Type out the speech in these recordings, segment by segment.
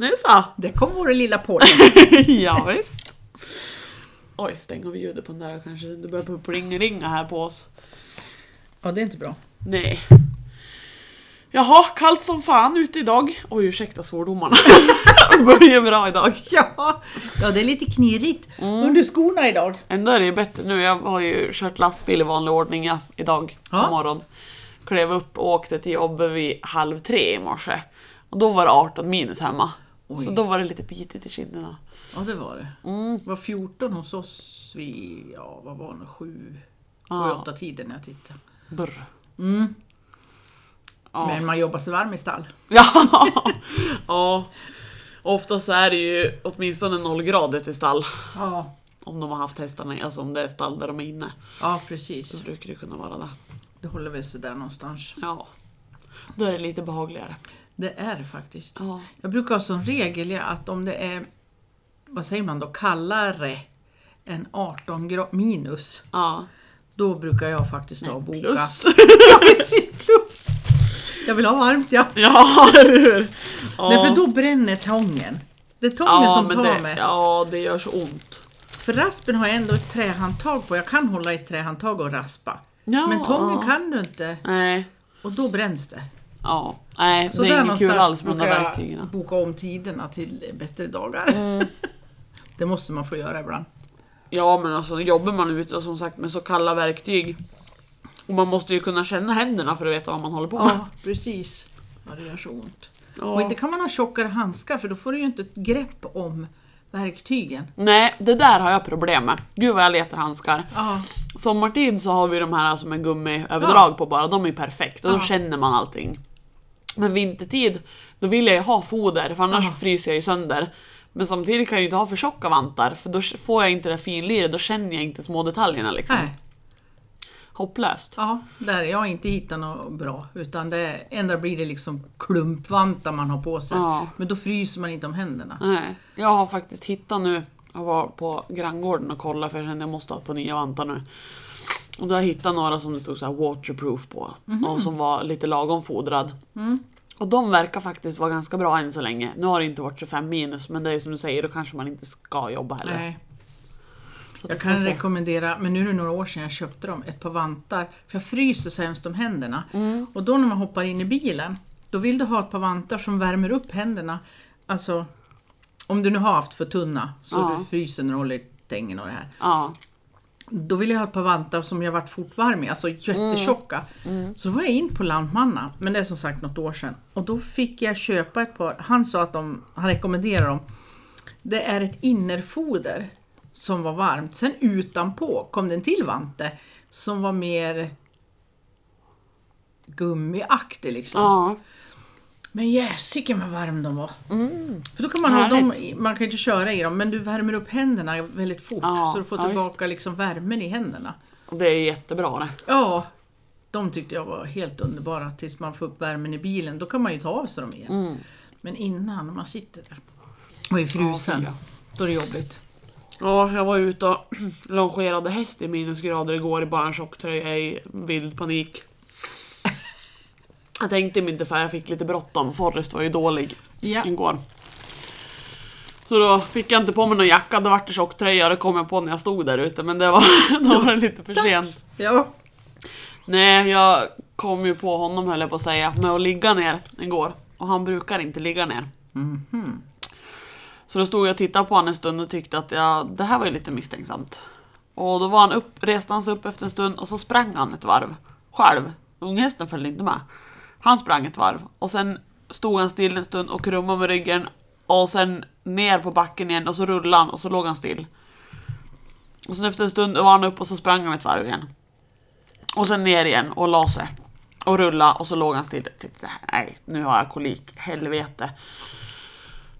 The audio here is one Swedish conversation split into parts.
Nu så! Det kom vår lilla Polly. ja, visst. Oj, stäng av ljudet på den där kanske. Det börjar på pling-ringa här på oss. ja, det är inte bra. Nej. Jaha, kallt som fan ute idag. Oj, ursäkta svordomarna. det börjar bra idag. Ja, ja det är lite knirrigt under skorna idag. Ändå är det ju bättre nu. Jag har ju kört lastbil i vanlig ordning ja, idag Ja. på morgonen. Klev upp och åkte till jobbet vid halv tre i morse. Och då var det 18 minus hemma. Oj. Så då var det lite bitigt i kinderna. Ja, det var det. Mm. Det var 14 hos oss vid, ja vad var det, 7, Ja. 8 tiden när jag tittade. Brr. Mm. Ja. Men man jobbar sig varm i stall. Ja. ja. Ofta så är det ju åtminstone nollgradigt i stall. Ja, Om de har haft hästarna, alltså om det är stall där de är inne. ja precis. Så brukar det kunna vara det. Det håller väl sig där någonstans. Ja. Då är det lite behagligare. Det är det faktiskt. Ja. Jag brukar ha som regel att om det är, vad säger man då, kallare än 18 gra- minus, Ja. då brukar jag faktiskt ta och boka. Plus. Ja, precis, plus. Jag vill ha varmt ja. ja, eller hur? Ja. Nej, för då bränner tången. Det är tången ja, som tar det, mig. Ja, det gör så ont. För raspen har jag ändå ett trähandtag på. Jag kan hålla ett trähandtag och raspa. Ja. Men tången kan du inte Nej. och då bränns det. Ja. Nej, Så det är inget kul alls med de där verktygen. boka om tiderna till bättre dagar. Mm. det måste man få göra ibland. Ja, men alltså jobbar man ute som sagt med så kalla verktyg. Och man måste ju kunna känna händerna för att veta vad man håller på med. Ja, precis. Ja, det gör så ont. Ja. Och inte kan man ha tjockare handskar för då får du ju inte ett grepp om verktygen. Nej, det där har jag problem med. Gud vad jag letar handskar. Ja, Sommartid så har vi de här som är gummiöverdrag Ja. på bara, de är perfekt och då känner man allting. Men vintertid, då vill jag ju ha foder för annars fryser jag ju sönder. Men samtidigt kan jag ju inte ha för tjocka vantar för då får jag inte det finliret, då känner jag inte små detaljerna liksom. nej. Hopplöst. Ja, där jag har inte hittat något bra. Utan det ändå blir det liksom klumpvantar man har på sig. Ja. Men då fryser man inte om händerna. Nej, jag har faktiskt hittat nu, jag var på granngården och kollade för jag kände jag måste ha par nya vantar nu. Och då har jag hittat några som det stod så här waterproof på och som var lite lagom fodrad. Och de verkar faktiskt vara ganska bra än så länge. Nu har det inte varit 25 minus men det är som du säger, då kanske man inte ska jobba heller. Nej. Jag kan rekommendera, men nu är det några år sedan jag köpte dem, ett par vantar. För jag fryser så hemskt om händerna. Mm. Och då när man hoppar in i bilen, då vill du ha ett par vantar som värmer upp händerna. Alltså, om du nu har haft för tunna så Ja. du fryser när du håller i tängen och det här. Ja, Då vill jag ha ett par vantar som jag varit fortvarm i, alltså jättetjocka. Mm. Så var jag in på Lantmanna, men det är som sagt något år sedan. Och då fick jag köpa ett par, han sa att de, han rekommenderar dem. Det är ett innerfoder som var varmt. Sen utanpå kom det en till vante som var mer gummiaktig liksom. ja. Men jäsiken vad varm de var. För då kan man ha dem, man kan ju inte köra i dem, men du värmer upp händerna väldigt fort. Ja, så du får ja, tillbaka liksom värmen i händerna. Och det är jättebra det. Ja, de tyckte jag var helt underbara tills man får upp värmen i bilen. Då kan man ju ta av sig dem igen. Men innan, när man sitter där och är frusen, Ja, då är det jobbigt. Ja, jag var ute och longerade häst i minusgrader igår i bara en tjocktröja i vild panik. Jag tänkte mig inte för jag fick lite bråttom. Forrest var ju dålig Ja. igår. Så då fick jag inte på mig någon jacka, då vart det tjocktröja. Det kom jag på när jag stod där ute, men det var, då var det lite för sent. Ja. Nej, jag kom ju på honom höll jag på att säga, med att ligga ner igår. Och han brukar inte ligga ner. Mhm. Så då stod jag och tittade på honom en stund och tyckte att ja, det här var ju lite misstänksamt. Och då var han upp, reste han sig upp efter en stund och så sprang han ett varv. Själv. Unghästen följde inte med. Han sprang ett varv och sen stod han still en stund och krummade med ryggen. Och sen ner på backen igen och så rullade han och så låg han still. Och sen efter en stund var han upp och så sprang han ett varv igen. Och sen ner igen och la sig. Och rulla och så låg han still. Tyckte, nej, nu har jag kolik. Helvete.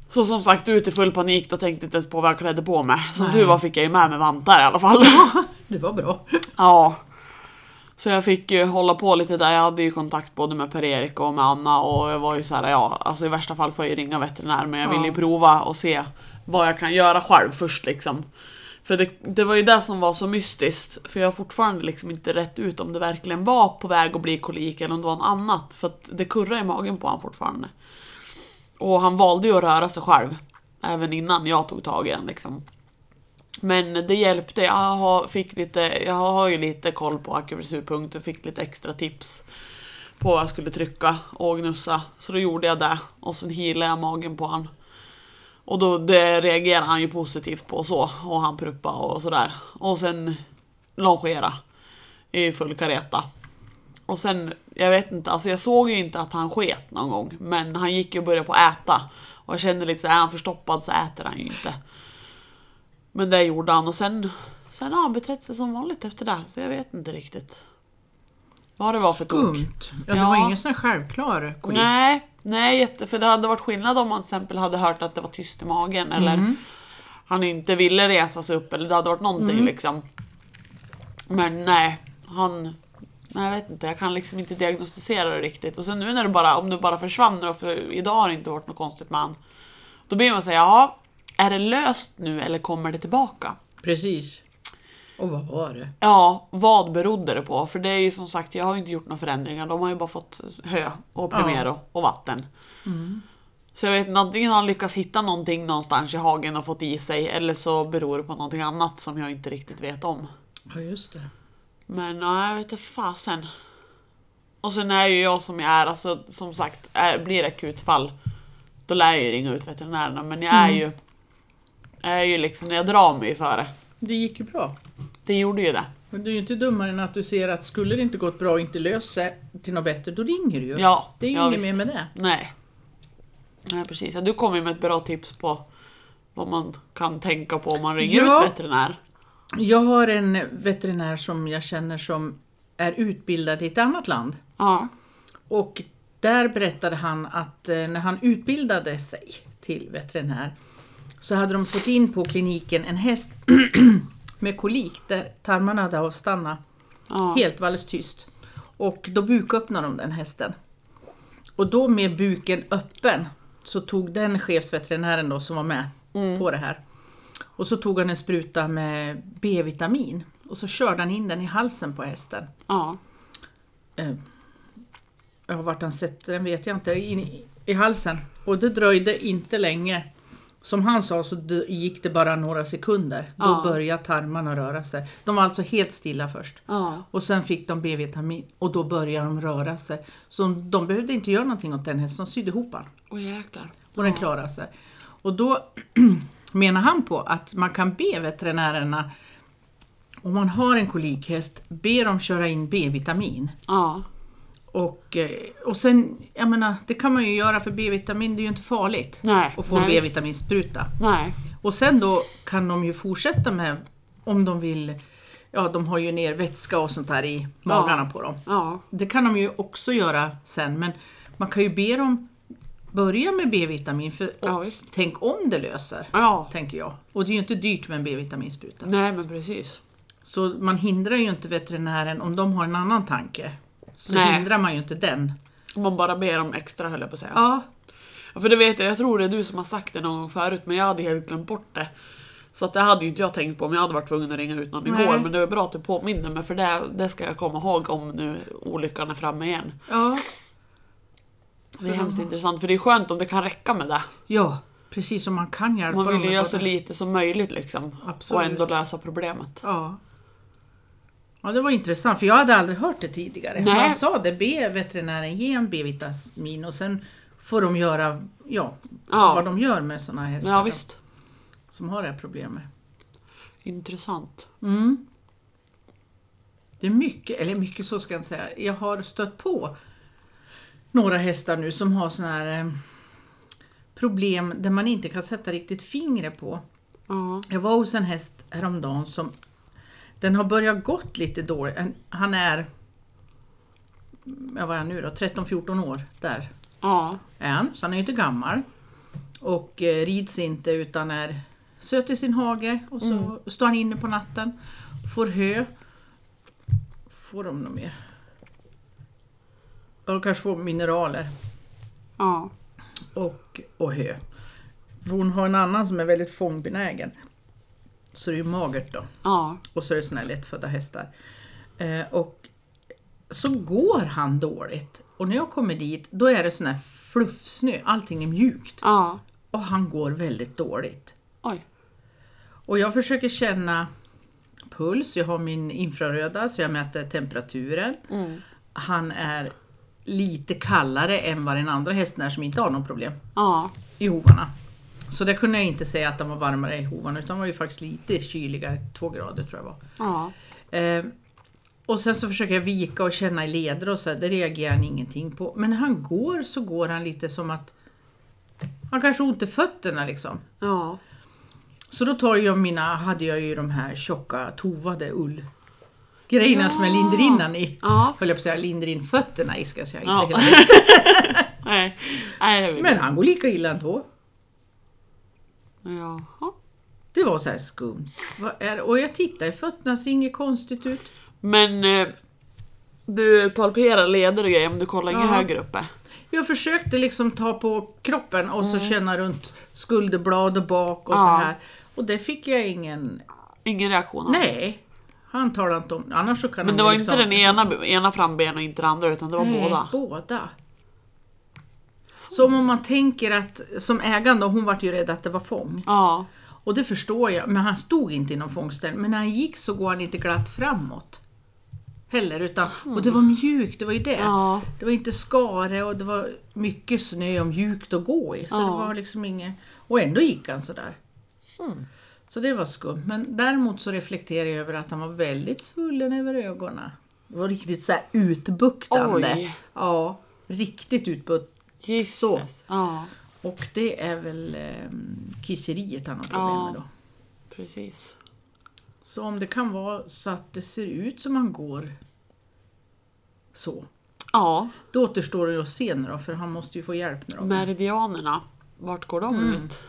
Så som sagt ut i full panik, då tänkte jag inte ens på vad jag klädde på mig. Som Nej. tur var fick jag ju med mig vantar i alla fall. Det var bra. ja. Så jag fick ju hålla på lite där. Jag hade ju kontakt både med Per-Erik och med Anna och jag var ju så här, ja, alltså i värsta fall får jag ju ringa veterinär men jag Ja. vill ju prova och se vad jag kan göra själv först liksom. För det, det var ju det som var så mystiskt, för jag har fortfarande liksom inte rätt ut om det verkligen var på väg att bli kolik eller om det var något annat. För att det kurrar i magen på honom fortfarande. Och han valde ju att röra sig själv. Även innan jag tog tag i den liksom. Men det hjälpte. Jag har, fick lite, jag har ju lite koll på akupressurpunkter, fick lite extra tips på vad jag skulle trycka och gnussa. Så då gjorde jag det. Och sen healade jag magen på han. Och då det reagerade han ju positivt på så. Och han pruppa och sådär. Och sen longera i full kareta. Och sen, jag vet inte, alltså jag såg ju inte att han sket någon gång. Men han gick ju och började på att äta. Och jag kände lite såhär, är han förstoppad så äter han ju inte. Men det gjorde han och sen, sen har han betett sig som vanligt efter det. Så jag vet inte riktigt. Vad det var för tok. Skumt. Ja, det Ja. var ingen sån här självklar kolik. Nej, nej jätte, för det hade varit skillnad om man till exempel hade hört att det var tyst i magen eller han inte ville resa sig upp eller det hade varit någonting liksom. Men nej, han... Nej, jag vet inte, jag kan liksom inte diagnostisera det riktigt. Och sen nu när det bara, om det bara försvann för idag har det inte varit något konstigt med han. Då blir man säga, ja, är det löst nu eller kommer det tillbaka? Precis. Och vad var det? Ja, vad berodde det på? För det är ju som sagt, jag har ju inte gjort några förändringar. De har ju bara fått hö och Primero och vatten. Så jag vet inte, antingen har han lyckats hitta någonting någonstans i hagen och fått i sig eller så beror det på någonting annat som jag inte riktigt vet om. Ja, just det. Men ja, jag vet inte fasen. Och sen är ju jag som jag är, alltså som sagt, är, blir det akutfall då lär jag ju ringa ut veterinärerna. Men jag är ju, jag är ju liksom, jag drar mig för det. Det gick ju bra. Det gjorde ju det. Men du är ju inte dummare än att du ser att skulle det inte gått bra och inte löst sig till något bättre, då ringer du ju. Ja, det är ju ja, inget mer med det. Nej. Nej precis, du kom ju med ett bra tips på vad man kan tänka på om man ringer Ja. ut veterinär. Jag har en veterinär som jag känner som är utbildad i ett annat land. Ja. Och där berättade han att eh, när han utbildade sig till veterinär så hade de fått in på kliniken en häst med kolik där tarmarna hade avstannat. Ja. Helt tyst. Och då buköppnade de den hästen. Och då med buken öppen så tog den chefsveterinären då som var med på det här. Och så tog han en spruta med B-vitamin och så körde han in den i halsen på hästen. Ja. Eh, vart han sätter den vet jag inte. In I halsen. Och det dröjde inte länge. Som han sa så gick det bara några sekunder. Då Ja. började tarmarna röra sig. De var alltså helt stilla först. Ja. Och sen fick de B-vitamin och då började de röra sig. Så de behövde inte göra någonting åt den hästen, de sydde ihop den. Jäklar. Och den klarade sig. Och då menar han på att man kan be veterinärerna om man har en kolikhäst, be dem köra in B-vitamin. Ja. Och, eh, och sen, jag menar, det kan man ju göra för B-vitamin, det är ju inte farligt Nej. att få en nej. B-vitaminspruta. Nej. Och sen då kan de ju fortsätta med, om de vill, ja de har ju ner vätska och sånt där i magarna på dem. Ja. Det kan de ju också göra sen, men man kan ju be dem börja med B-vitamin, för Ja, tänk om det löser, Ja. tänker jag. Och det är ju inte dyrt med en B-vitaminspruta. Nej men precis. Så man hindrar ju inte veterinären om de har en annan tanke. Så Nej. hindrar man ju inte den. Om man bara ber om extra höll jag på att säga. Ja, Ja, För det vet jag, jag tror det är du som har sagt det någon gång förut men jag hade helt glömt bort det. Så att det hade ju inte jag tänkt på om jag hade varit tvungen att ringa ut någon Nej. igår. Men det var bra att du påminner mig för det, det ska jag komma ihåg om nu olyckan är framme igen. ja. Det är hemskt intressant för det är skönt om det kan räcka med det. Ja, precis som man kan hjälpa Man vill ju göra så lite som möjligt liksom. Absolut. Och ändå lösa problemet. Ja. Ja, det var intressant för jag hade aldrig hört det tidigare. Nej. Man sa det, be veterinären ge en B-vitamin och sen får de göra ja, Ja. vad de gör med sådana hästar Ja visst. som har det här problemet. Intressant. Mm. Det är mycket, eller mycket så ska jag inte säga. Jag har stött på några hästar nu som har sådana här eh, problem där man inte kan sätta riktigt fingret på. Ja. Jag var hos en häst häromdagen som den har börjat gått lite dåligt. Han är, vad är han nu då, 13-14 år där Ja. är han, så han är inte gammal. Och eh, rids inte utan är söt i sin hage och så står han inne på natten, får hö. Får de något mer? De kanske får mineraler Ja. och, och hö. För hon har en annan som är väldigt fångbenägen. Så det är ju magert då. Ja. Och så är det såna här lättfödda hästar. Eh, och så går han dåligt. Och när jag kommer dit, då är det såna här fluffsnö, allting är mjukt. Ja. Och han går väldigt dåligt. Oj. Och jag försöker känna puls, jag har min infraröda så jag mäter temperaturen. Mm. Han är lite kallare än vad den andra hästen är som inte har någon problem Ja. i hovarna. Så det kunde jag inte säga att de var varmare i hovarna utan de var ju faktiskt lite kyligare, två grader tror jag var. Ja. Eh, och sen så försöker jag vika och känna i leder och så, här, det reagerar han ingenting på. Men när han går så går han lite som att han kanske har ont i fötterna liksom. Ja. Så då tar jag mina, hade jag ju de här tjocka tovade ull grejerna Ja. som jag linder in han i. Ja. Höll jag på att säga, linder in fötterna i ska jag säga, inte Ja. hela hästen. Nej. Nej, Men han går lika illa ändå. Jaha. Det var så här skumt. Vad är, och jag tittar i fötterna, ser inget konstigt ut. Men eh, du palperar leder och grejer men du kollar inget Ja. högre uppe? Jag försökte liksom ta på kroppen och så känna runt skulderblad och bak och Mm. Ja. så här. Och det fick jag ingen... Ingen reaktion alls? Nej, han talade inte om... Annars så kan Men det var ju inte den ena, ena frambenen och inte den andra utan det var Nej, båda? båda. Som om man tänker att, som ägande, hon vart ju rädd att det var fång. Ja. Och det förstår jag, men han stod inte i någon fångställning. Men när han gick så går han inte glatt framåt. Heller, utan, och det var mjukt, det var ju det. Ja. Det var inte skare och det var mycket snö och mjukt att gå i. Så Ja. det var liksom inget... Och ändå gick han sådär. Så det var skumt. Men däremot så reflekterar jag över att han var väldigt svullen över ögonen. Det var riktigt så här utbuktande. Oj. Ja, riktigt utbuktande. Jesus. Ja, Och det är väl eh, kisseriet han har problem Ja. med då. precis. Så om det kan vara så att det ser ut som han går så. Ja, Då återstår det att se nu då, för han måste ju få hjälp nu då. meridianerna. Vart går de Mm. ut?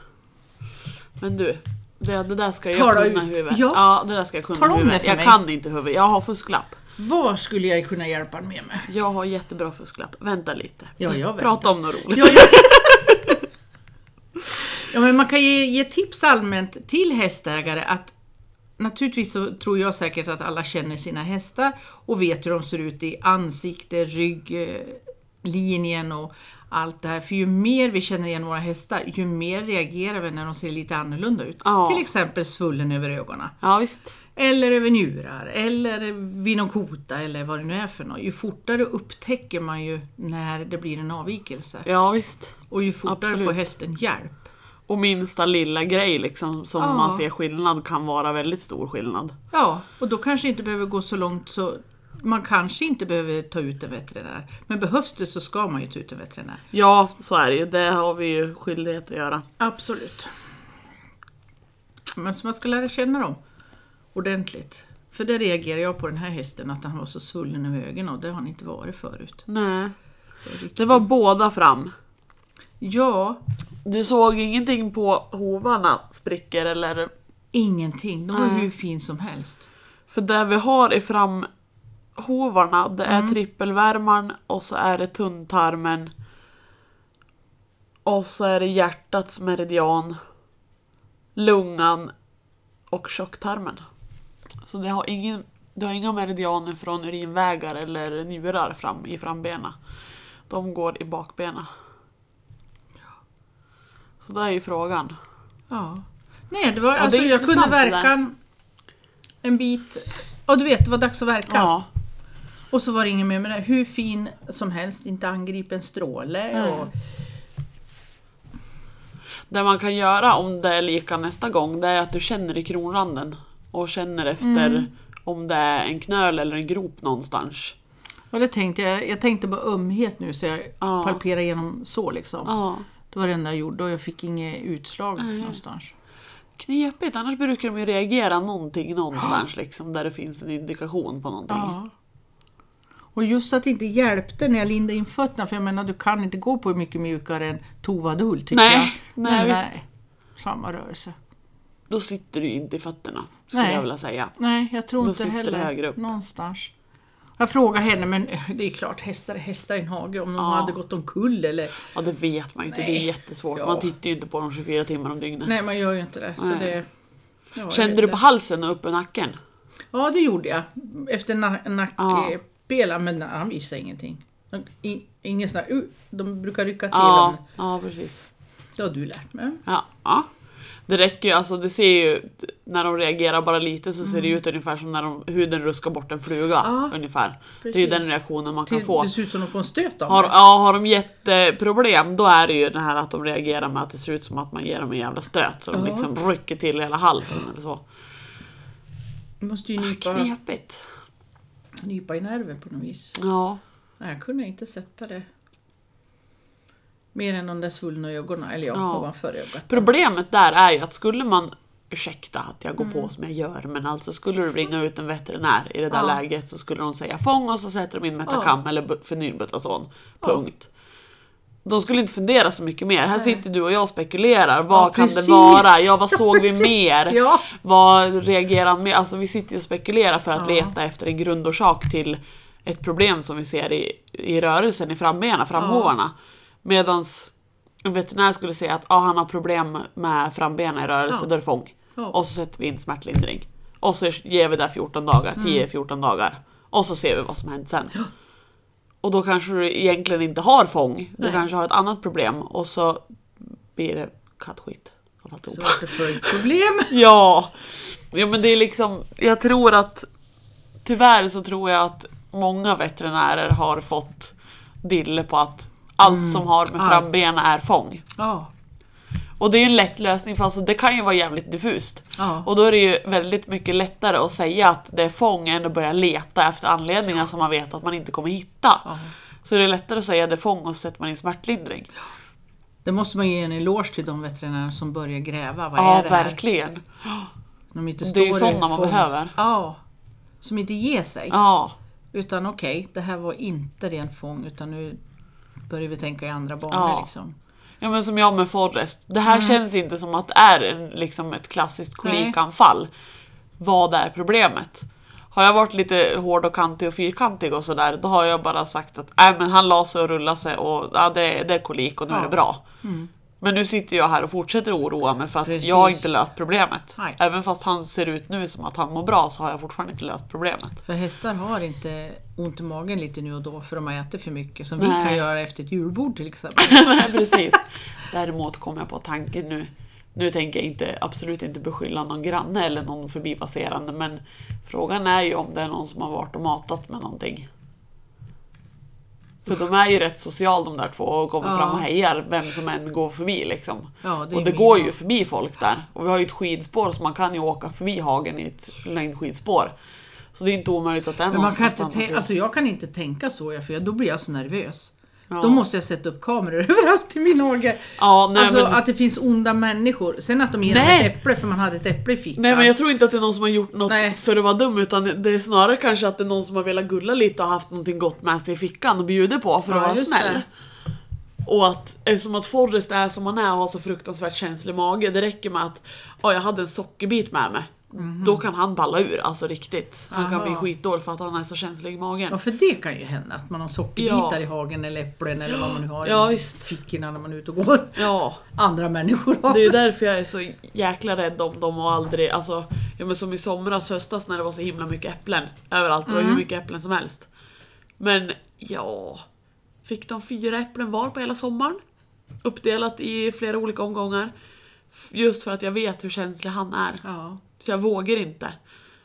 Men du, det, det där ska jag Tala kunna ut. i huvudet. Ja. Ja, det där ska jag kunna Tala huvudet. Jag mig. kan inte huvudet. Jag har fusklapp. Vad skulle jag kunna hjälpa honom med? med? Jag har jättebra fusklapp. Vänta lite. Ja, jag väntar. Prata om något roligt. Ja, ja. ja, men man kan ge, ge tips allmänt till hästägare att Naturligtvis så tror jag säkert att alla känner sina hästar och vet hur de ser ut i ansikte, rygg, eh, linjen och allt det här. För ju mer vi känner igen våra hästar, ju mer reagerar vi när de ser lite annorlunda ut. Ja. Till exempel svullen över ögonen. Ja, visst. Eller över njurar, eller vid någon kota eller vad det nu är för något. Ju fortare upptäcker man ju när det blir en avvikelse. Ja, visst. Och ju fortare Absolut. får hästen hjälp. Och minsta lilla grej liksom som Ja. man ser skillnad kan vara väldigt stor skillnad. Ja, och då kanske inte behöver gå så långt så man kanske inte behöver ta ut en veterinär. Men behövs det så ska man ju ta ut en veterinär. Ja, så är det ju. Det har vi ju skyldighet att göra. Absolut. Men så man ska lära känna dem ordentligt. För det reagerar jag på den här hästen, att han var så svullen över ögonen och det har han inte varit förut. Nej. Det var båda fram. Ja, Du såg ingenting på hovarna sprickor eller? ingenting. De var Nej. hur fin som helst. För det vi har i framhovarna det är trippelvärmaren och så är det tunntarmen. Och så är det hjärtats meridian. Lungan och tjocktarmen. Så det har ingen, det har inga meridianer från urinvägar eller njurar fram i frambena. De går i bakbena. Så det är ju frågan. Ja. Nej, det var, det alltså, är jag kunde det verka en, bit. Ja, du vet, det var dags att verka. Ja. Och så var det ingen mer med det. Hur fin som helst, inte angripen stråle. Och, Det man kan göra om det är lika nästa gång det är att du känner i kronranden och känner efter Mm. om det är en knöl eller en grop någonstans. och det tänkte jag, jag tänkte bara ömhet nu så jag Ja. palperar igenom så liksom. Ja. Det var det enda jag gjorde och jag fick inget utslag någonstans. Knepigt, annars brukar de ju reagera någonting någonstans liksom där det finns en indikation på någonting. Ja. Och just att det inte hjälpte när jag lindade in fötterna, för jag menar du kan inte gå på mycket mjukare än tovad ull tycker Nej, jag. nej, Men visst. Samma rörelse. Då sitter du ju inte i fötterna, skulle Nej. jag vilja säga. Nej, jag tror inte heller. högre upp. Någonstans. Jag frågade henne, men det är klart hästar är hästar i en hage. Om de Ja. hade gått omkull eller... Ja, det vet man ju inte. Det är Nej. jättesvårt. Ja. Man tittar ju inte på dem 24 timmar om dygnet. Nej, man gör ju inte det. Så Nej. det ja, Kände du på halsen och upp i nacken? Ja, det gjorde jag. Efter na Ja. nackpela, men han visade ingenting. De, ingen sån här, uh, de brukar rycka till Ja, om ja precis. Det har du lärt mig. Ja, ja. Det räcker ju, alltså det ser ju, när de reagerar bara lite så ser det ut ungefär som när de, huden ruskar bort en fluga. Mm. Ja, ungefär. Det är ju precis. den reaktionen man kan Till, få. det ser ut som de får en stöt av Har, det. ja, har de jätteproblem då är det ju det här att de reagerar med att det ser ut som att man ger dem en jävla stöt. Så de liksom rycker till hela halsen eller så. Du måste ju nypa, Knepigt. nypa i nerven på något vis. Ja. Nej, jag kunde inte sätta det. Mer än de där svullna ögonen, eller ja, Ja. ovanför ögat. Problemet där är ju att skulle man Ursäkta att jag går Mm. på som jag gör men alltså skulle du ringa ut en veterinär i det där Ja. läget så skulle de säga fång och så sätter de in Metacam eller bu- fenylbutason. Punkt. De skulle inte fundera så mycket mer. Här Nej. sitter du och jag och spekulerar. Vad Ja, kan precis. det vara? Ja, vad Ja, såg vi mer? Ja. Vad reagerar han med? Alltså vi sitter ju och spekulerar för att Ja. leta efter en grundorsak till ett problem som vi ser i, i rörelsen i frambenen, framhovarna. Medans en veterinär skulle säga att ah, han har problem med frambenen i rörelse, Ja. då är det fång. Ja. Och så sätter vi in smärtlindring. Och så ger vi det 14 dagar, Mm. 10-14 dagar. Och så ser vi vad som hänt sen. Och då kanske du egentligen inte har fång, du Nej. kanske har ett annat problem och så blir det kattskit. Så följdproblem. Ja. ja, men det är liksom, jag tror att tyvärr så tror jag att många veterinärer har fått dille på att allt som har med Mm. frambenen är fång. Ja. Och det är ju en lätt lösning för alltså, det kan ju vara jävligt diffust. Ja. Och då är det ju väldigt mycket lättare att säga att det är fång än att börja leta efter anledningar som man vet att man inte kommer hitta. Ja. Så det är lättare att säga att det är fång och så sätter man in smärtlindring. Det måste man ge en eloge till de veterinärer som börjar gräva. Vad Ja, är det här? verkligen. De inte Det är ju står sådana man behöver. Ja. Som inte ger sig. Ja, Utan okej, det här var inte ren fång utan nu börjar vi tänka i andra banor. Ja. Liksom. Ja men som jag med Forrest. Det här känns inte som att det är en, liksom ett klassiskt Nej. kolikanfall. Vad är problemet? Har jag varit lite hård och kantig och fyrkantig och sådär, då har jag bara sagt att äh, men han la sig och rullade sig och ja, det, det är kolik och nu är Ja. det bra. Men nu sitter jag här och fortsätter oroa mig för att Precis. jag har inte löst problemet. Nej. Även fast han ser ut nu som att han mår bra så har jag fortfarande inte löst problemet. För hästar har inte ont i magen lite nu och då för de har ätit för mycket. Som vi Nej. kan göra efter ett julbord till exempel. Nej, precis. Däremot kom jag på tanken nu. Nu tänker jag inte, absolut inte beskylla någon granne eller någon förbipasserande men frågan är ju om det är någon som har varit och matat med någonting. För de är ju rätt sociala de där två och kommer Ja. fram och hejar vem som än går förbi liksom. Ja, det och det går ju förbi folk där. Och vi har ju ett skidspår så man kan ju åka förbi hagen i ett längdskidspår. Så det är inte omöjligt att det är Men någon man som kan inte alltså jag kan inte tänka så, för då blir jag så nervös. Ja. Då måste jag sätta upp kameror överallt i min hage. Ja, nej, alltså men... att det finns onda människor. Sen att de ger Nej. ett äpple för man hade ett äpple i fickan. Nej men jag tror inte att det är någon som har gjort något Nej. för att vara dum utan det är snarare kanske att det är någon som har velat gulla lite och haft någonting gott med sig i fickan och bjuder på för att Ja, vara snäll. det. Och att eftersom att Forrest är som han är och har så fruktansvärt känslig mage, det räcker med att "Ja, jag hade en sockerbit med mig. Då kan han balla ur, alltså riktigt. Han kan Mhm. Aha. bli skitdålig för att han är så känslig i magen. Ja, för det kan ju hända att man har sockerbitar Ja. i hagen eller äpplen eller vad man nu har Ja, i visst. fickorna när man är ute och går. Ja, Andra människor har. det är därför jag är så jäkla rädd om dem och aldrig, alltså, ja, men som i somras, höstas när det var så himla mycket äpplen överallt, det var hur mycket äpplen som helst. Men ja, fick de fyra äpplen var på hela sommaren. Uppdelat i flera olika omgångar. Just för att jag vet hur känslig han är. Ja. Så jag vågar inte.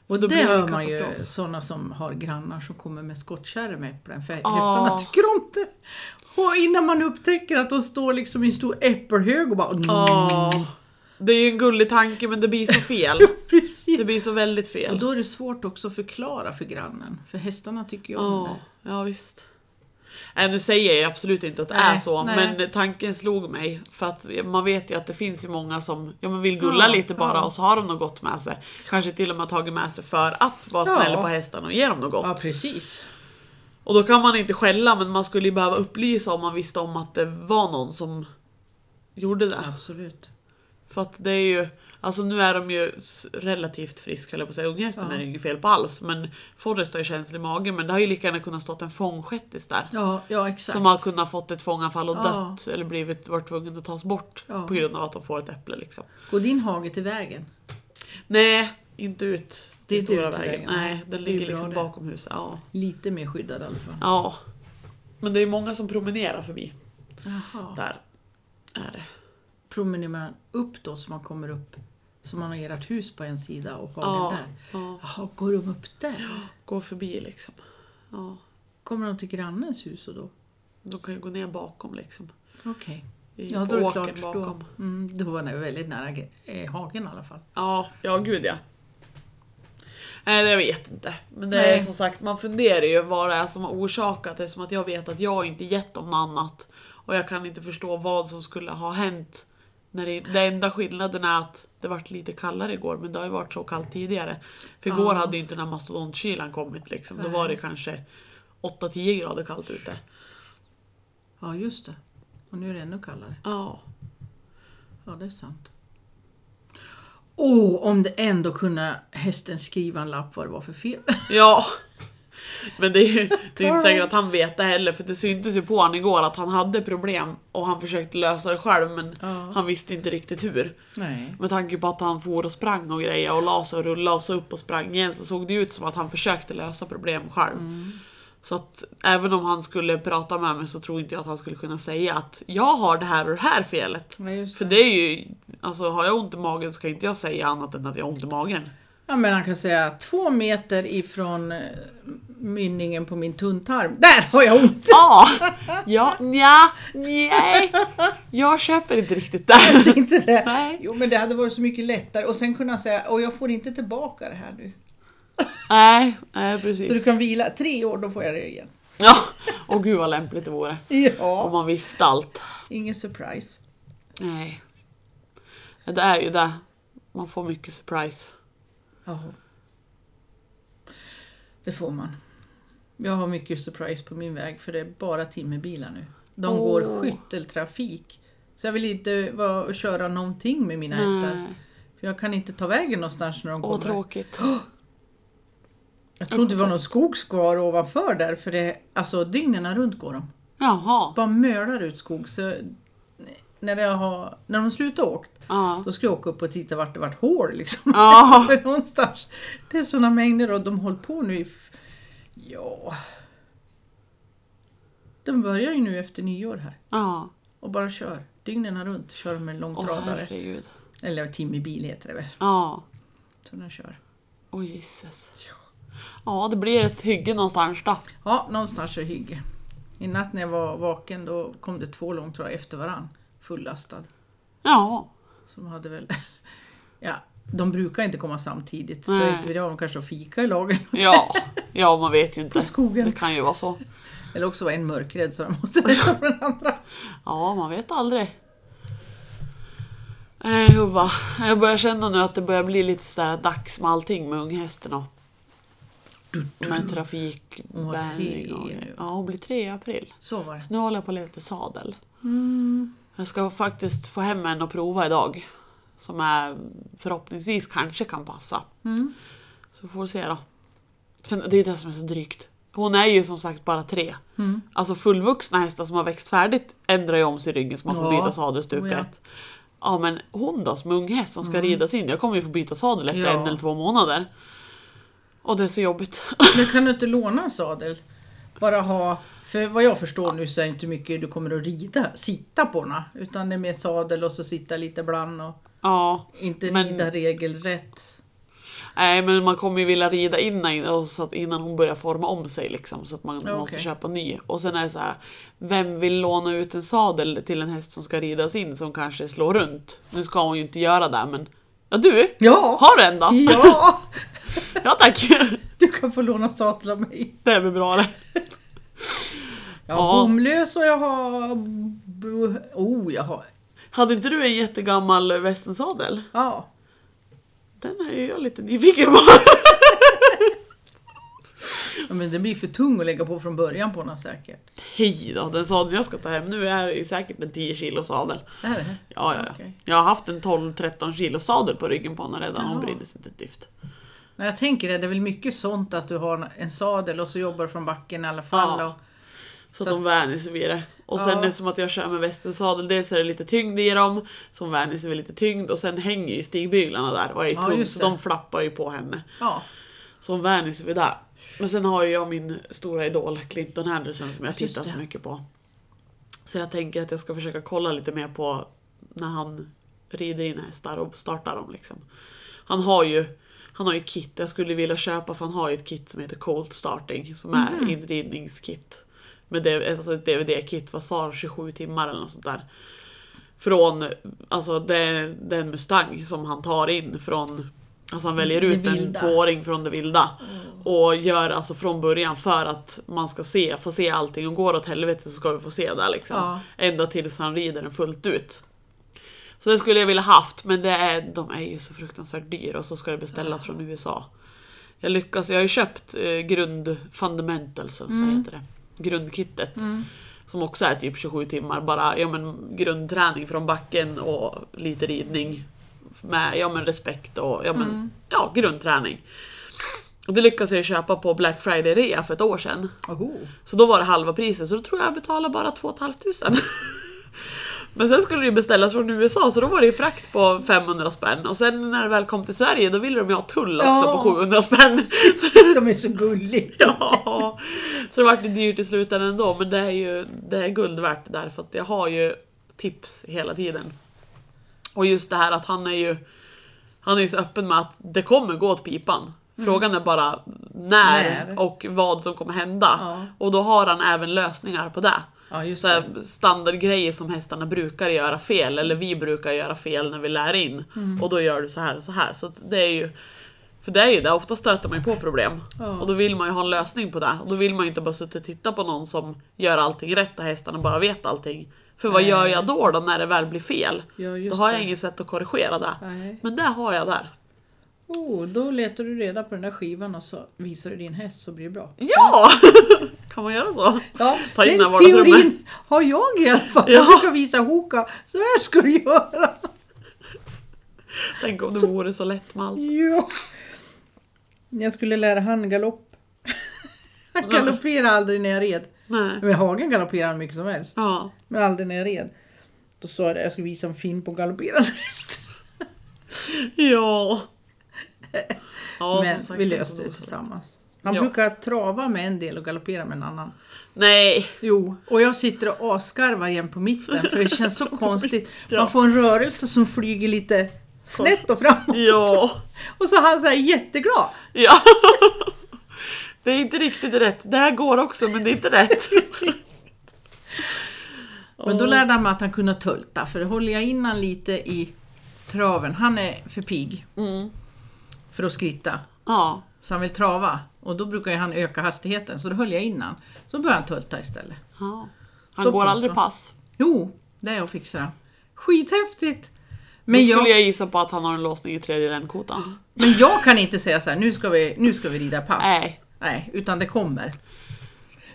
Och då det blir hör man ju sådana som har grannar som kommer med skottkärror med äpplen. För Ja. hästarna tycker om det. Och innan man upptäcker att de står liksom i en stor äppelhög och bara... Mm. Det är ju en gullig tanke men det blir så fel. Precis. Det blir så väldigt Och fel. då är det svårt också att förklara för grannen. För hästarna tycker ju om Ja, det. ja visst. Nej, nu säger jag absolut inte att det Nej, är så, nej. men tanken slog mig. För att man vet ju att det finns ju många som ja, men vill gulla Ja, lite bara ja. och så har de något gott med sig. Kanske till och med tagit med sig för att vara Ja. snäll på hästarna och ge dem något gott. Ja, precis. Och då kan man inte skälla men man skulle ju behöva upplysa om man visste om att det var någon som gjorde det. Absolut. För att det är ju, alltså nu är de ju relativt friska jag på att säga, unghästen Ja. är det inget fel på alls. Men Forrest har ju känslig mage men det har ju lika gärna kunnat stått en fångshettis där. Ja, ja exakt. Som har kunnat fått ett fånganfall och Ja. dött eller blivit, varit tvungen att tas bort Ja. på grund av att de får ett äpple liksom. Går din hage till vägen? Nej, inte ut Det är inte stora ut vägen. vägen. Nej, den ligger liksom det. bakom huset. Ja. Lite mer skyddad i alla fall. ja. Men det är många som promenerar förbi. Jaha. Där är det. Promenerar man upp då så man kommer upp så man har ert hus på en sida och hagen Ja, där? ja. Jaha, går de upp där? Går förbi liksom. Ja. Kommer de till grannens hus och då? De kan ju gå ner bakom liksom. Okej. I- Ja, då är det klart. Då, bakom. mm, då var det väldigt nära eh, hagen i alla fall. Ja, ja gud ja. Nej, det jag vet inte. Men det är som sagt, man funderar ju vad det är som har orsakat det. Som att jag vet att jag inte gett dem något annat. Och jag kan inte förstå vad som skulle ha hänt. När det, det enda skillnaden är att det vart lite kallare igår, men det har ju varit så kallt tidigare. För igår Ja. hade ju inte den här mastodontkylan kommit liksom. Då var det kanske 8-10 grader kallt ute. Ja, just det. Och nu är det ännu kallare. Ja. Ja, det är sant. Åh, om det ändå kunde hästen skriva en lapp vad det var för fel. Ja. Men det är ju det är inte säkert att han vet det heller för det syntes ju på honom igår att han hade problem och han försökte lösa det själv men Ja. han visste inte riktigt hur. Nej. Med tanke på att han for och sprang och grejer och la sig och rullade och så upp och sprang igen så såg det ut som att han försökte lösa problem själv. Mm. Så att även om han skulle prata med mig så tror inte jag att han skulle kunna säga att jag har det här och det här felet. Just För det. det är ju, alltså har jag ont i magen så kan inte jag säga annat än att jag har ont i magen. Ja, men han kan säga två meter ifrån eh, mynningen på min tunntarm. Där har jag ont! Ja, ja, nja, nej. Jag köper inte riktigt det. Alltså inte det. Nej. Jo, men det hade varit så mycket lättare. Och sen kunna säga, och jag får inte tillbaka det här nu. Nej, nej precis. Så du kan vila tre år, då får jag det igen. Ja, och gud vad lämpligt det vore. Om Ja. man visste allt. Ingen surprise. Nej. Ja, Det är ju det. Man får mycket surprise. Jaha. Det får man. Jag har mycket surprise på min väg för det är bara timmerbilar nu. De Åh. går skytteltrafik. Så jag vill inte vara, köra någonting med mina hästar. Nej. För jag kan inte ta vägen någonstans när de Åh, kommer. tråkigt. Jag tror inte det var någon skog kvar ovanför där för det, alltså dygnen runt går de. Jaha. Bara mölar ut skog. Så när, jag har, när de slutar åkt, Ja. då ska jag åka upp och titta vart det vart hål liksom. Ja. Någonstans. Det är sådana mängder och de håller på nu i... Ja... De börjar ju nu efter nyår här Ja. och bara kör. Dygnen runt kör de med Åh långtradare. herregud. Eller timmerbil heter det väl. Ja. Så de kör. Åh gisses. Ja, det blir ett hygge någonstans då. Ja, någonstans är det hygge. I natt när jag var vaken då kom det två långtradare efter varann. Fullastad. Ja. Som hade väl... Ja, de brukar inte komma samtidigt. Så Nej. inte vet jag, de kanske har fika i lagen. Ja. Ja, man vet ju inte. På skogen. Det kan ju vara så. Eller också var en mörkrädd så de måste vänta på den andra. Ja, man vet aldrig. Nej, Huva. Jag börjar känna nu att det börjar bli lite sådär dags med allting med unghästen och med trafik. Hon var tre och-. Ja, hon blir tre i april. Så var det. Så nu håller jag på att leta sadel. Mm. Jag ska faktiskt få hem en och prova idag. Som är förhoppningsvis kanske kan passa. Mm. Så får vi se då. Sen, det är det som är så drygt. Hon är ju som sagt bara tre. Mm. Alltså fullvuxna hästar som har växt färdigt ändrar ju om sig i ryggen så man får Ja. byta sadel stup Oh, ja. Ja men hon då som unghäst som ska ridas in. Jag kommer ju få byta sadel efter Ja. en eller två månader. Och det är så jobbigt. Men kan du inte låna en sadel? Bara ha, för vad jag förstår nu så är det inte mycket du kommer att rida, sitta på den. Utan det är mer sadel och så sitta lite bland och ja. inte Men- rida regelrätt. Nej men man kommer ju vilja rida innan, och så att innan hon börjar forma om sig liksom. Så att man Ja, måste köpa ny. Och sen är det så här. Vem vill låna ut en sadel till en häst som ska ridas in som kanske slår runt? Nu ska hon ju inte göra det men. Ja du! Ja! Har du en då? Ja! Ja tack! Du kan få låna sadel av mig. Det blir bra det. Jag har Ja. bomlös och jag har... bu- Oh, jag har... Hade inte du en jättegammal västensadel? Ja. Den är ju jag lite nyfiken på. Ja, Men det blir för tung att lägga på från början på den säkert. Hej då, den sadeln jag ska ta hem nu är ju säkert en 10 kilo sadel. Är det. Ja, ja, ja. Okej. Jag har haft en 12-13 kilo sadel på ryggen på honom redan. Hon Jaha. brydde sig inte ett dyft. När jag tänker det, det är väl mycket sånt att du har en sadel och så jobbar från backen i alla fall. Ja. Och, Så, Så att de vänjer sig vid det. Och sen Ja. är det som att jag kör med västensadel, dels är det lite tyngd i dem, så hon vänjer sig vid lite tyngd och sen hänger ju stigbyglarna där och är ju Ja, tung så de flappar ju på henne. ja. Så hon vänjer sig vid det. Men sen har jag min stora idol Clinton Henderson som jag tittar så mycket på. Så jag tänker att jag ska försöka kolla lite mer på när han rider in hästar och startar dem. Liksom. Han har ju han har ju kit, jag skulle vilja köpa för han har ju ett kit som heter Cold Starting som är Mhm. inridningskit. Med det, alltså ett DVD-kit, vad sa de, 27 timmar eller något sånt där. Från, alltså det, det är en Mustang som han tar in från, alltså han väljer ut en tvååring från det vilda. Och gör alltså från början för att man ska se, få se allting och går åt helvete så ska vi få se det liksom. Ja. Ända tills han rider den fullt ut. Så det skulle jag vilja haft men det är, de är ju så fruktansvärt dyra och så ska det beställas från USA. Jag lyckas, jag har ju köpt eh, grund fundamentals, så heter det. Grundkittet. Som också är typ 27 timmar, bara ja, men, grundträning från backen och lite ridning. Med ja, men, respekt och ja, men, ja, grundträning. Och det lyckades jag köpa på Black Friday rea för ett år sedan. Oho. Så då var det halva priset, så då tror jag jag betalade bara 2 500. Men sen skulle det ju beställas från USA så då var det ju frakt på 500 spänn och sen när det väl kom till Sverige då ville de ju ha tull också Ja. på 700 spänn. De är så gulliga. ja. Så det vart det dyrt i slutändan ändå men det är ju det är guld värt där för att jag har ju tips hela tiden. Och just det här att han är ju han är ju så öppen med att det kommer gå åt pipan. Frågan är bara när, När. och vad som kommer hända. Ja. Och då har han även lösningar på det. Ja, Så här, standardgrejer som hästarna brukar göra fel, eller vi brukar göra fel när vi lär in. Mm. Och då gör du så här och så här. Så det är ju för det är ju det, ofta stöter man ju på problem. Ja. Och då vill man ju ha en lösning på det. Och då vill man ju inte bara sitta och titta på någon som gör allting rätt och hästarna bara vet allting. För vad Nej. gör jag då, då när det väl blir fel? Ja, Då har jag det. inget sätt att korrigera det. Nej. Men det har jag där. Oh, då letar du reda på den där skivan och så visar du din häst så blir det bra. Ja! kan man göra så? Ja, Ta in den teorin har jag i alla fall. Ja. Jag brukar visa Hoka, så här ska du göra. Tänk om det vore så lätt med allt. Ja. Jag skulle lära han galopp. Han galopperade aldrig när jag red. Nej. Men Hagen galopperade han mycket som helst. Ja. Men aldrig när jag red. Då sa jag det, jag skulle visa en film på galopperande häst. Ja. ja Men sagt, vi löste det tillsammans. Han Ja. brukar trava med en del och galoppera med en annan. Nej. Jo, och jag sitter och asgarvar igen på mitten för det känns så konstigt. Man får en rörelse som flyger lite snett och framåt. Ja. Och så är han så här jätteglad. Ja. Det är inte riktigt rätt. Det här går också men det är inte rätt. Men då lärde han mig att han kunde tulta, för håller jag in han lite i traven, han är för pigg Mm. för att skritta. Ja. Så han vill trava och då brukar han öka hastigheten, så då höll jag in han. Så började han tulta istället. ja. Han Så går aldrig pass. Jo, det är jag fixar han. Skithäftigt! Men Då skulle jag, jag gissa på att han har en låsning i tredje ländkotan. men jag kan inte säga så här, nu ska vi, nu ska vi rida pass. Nej. Nej, utan det kommer.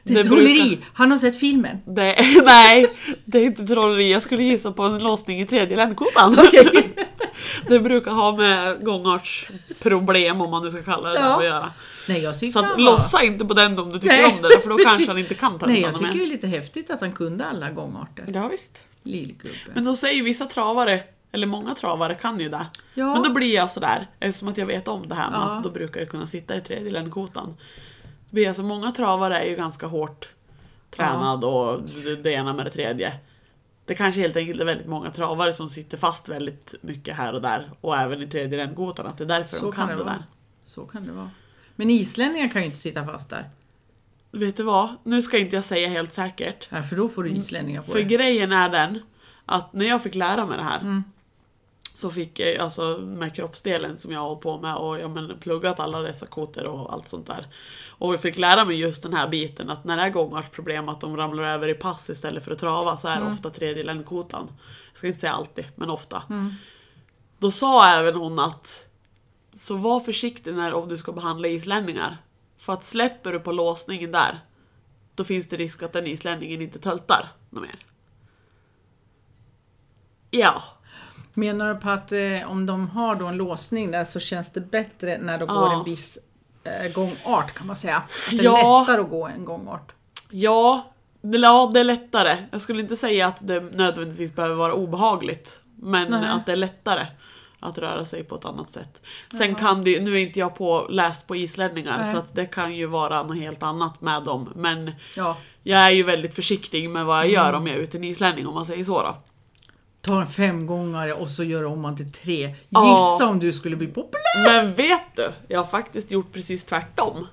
Det är Det trolleri! brukar- Han har sett filmen. Det, nej, det är inte trolleri. Jag skulle gissa på en låsning i tredje ländkotan. Okej. Det brukar ha med gångartsproblem om man nu ska kalla det Ja. att göra. Nej, jag tycker Så att lossa inte på den om du tycker Nej, om det, för då kanske han inte kan ta Nej, jag tycker det är lite häftigt att han kunde alla gångarter. Ja, visst. Lillgubbe. Men då säger vissa travare, eller många travare kan ju det. Ja. Men då blir jag sådär, eftersom att jag vet om det här med Ja. att då brukar jag kunna sitta i tredje ländkotan. Blir jag så många travare är ju ganska hårt tränad och det- ena med det tredje. Det kanske helt enkelt är väldigt många travare som sitter fast väldigt mycket här och där och även i tredje ländkotan, att det är därför Så de kan kan det, det där. Så kan det vara. Men islänningar kan ju inte sitta fast där. Vet du vad? Nu ska inte jag säga helt säkert. Ja, för då får du islänningar på För dig. grejen är den att när jag fick lära mig det här Mm. Så fick jag alltså med kroppsdelen som jag har hållit på med och jag men, pluggat alla dessa koter och allt sånt där. Och jag fick lära mig just den här biten att när det är gångartsproblem att de ramlar över i pass istället för att trava så är det ofta tredje ländkotan. Jag ska inte säga alltid, men ofta. Då sa även hon att så var försiktig när om du ska behandla islänningar. För att släpper du på låsningen där då finns det risk att den islänningen inte töltar något mer. Ja. Menar du på att eh, om de har då en låsning där så känns det bättre när de Ja. går en viss eh, gångart kan man säga? Att det är Ja. lättare att gå en gångart? Ja, ja, det är lättare. Jag skulle inte säga att det nödvändigtvis behöver vara obehagligt. Men Nej. att det är lättare. Att röra sig på ett annat sätt. Sen kan det nu är inte jag på, läst på islänningar Nej. så att det kan ju vara något helt annat med dem. Men Ja. jag är ju väldigt försiktig med vad jag gör om jag är ute en islänning om man säger så då. Ta en femgångare och så gör om man till tre. Ja. Gissa om du skulle bli populär! Men vet du, jag har faktiskt gjort precis tvärtom.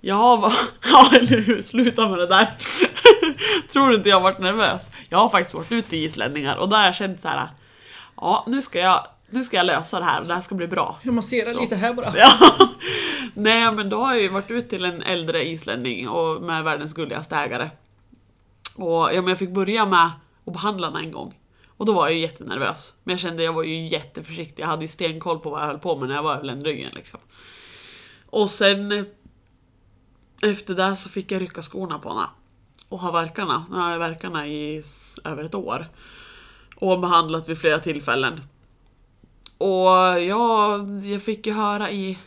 Jag har va- Ja, eller hur? Sluta med det där. Tror du inte jag har varit nervös? Jag har faktiskt varit ute i islänningar och där har jag känt så här. Ja, nu ska jag, nu ska jag lösa det här och det här ska bli bra. Jag masserar Så. lite här bara. Ja. Nej men då har jag ju varit ut till en äldre islänning och med världens gulligaste ägare. Och ja, men jag fick börja med att behandla henne en gång. Och då var jag ju jättenervös. Men jag kände jag var ju jätteförsiktig. Jag hade ju stenkoll på vad jag höll på med när jag var över ländryggen liksom. Och sen eh, efter det så fick jag rycka skorna på henne. Och ha verkarna. Nu har jag verkarna i över ett år. Och behandlat vid flera tillfällen. Och ja, jag fick ju höra i,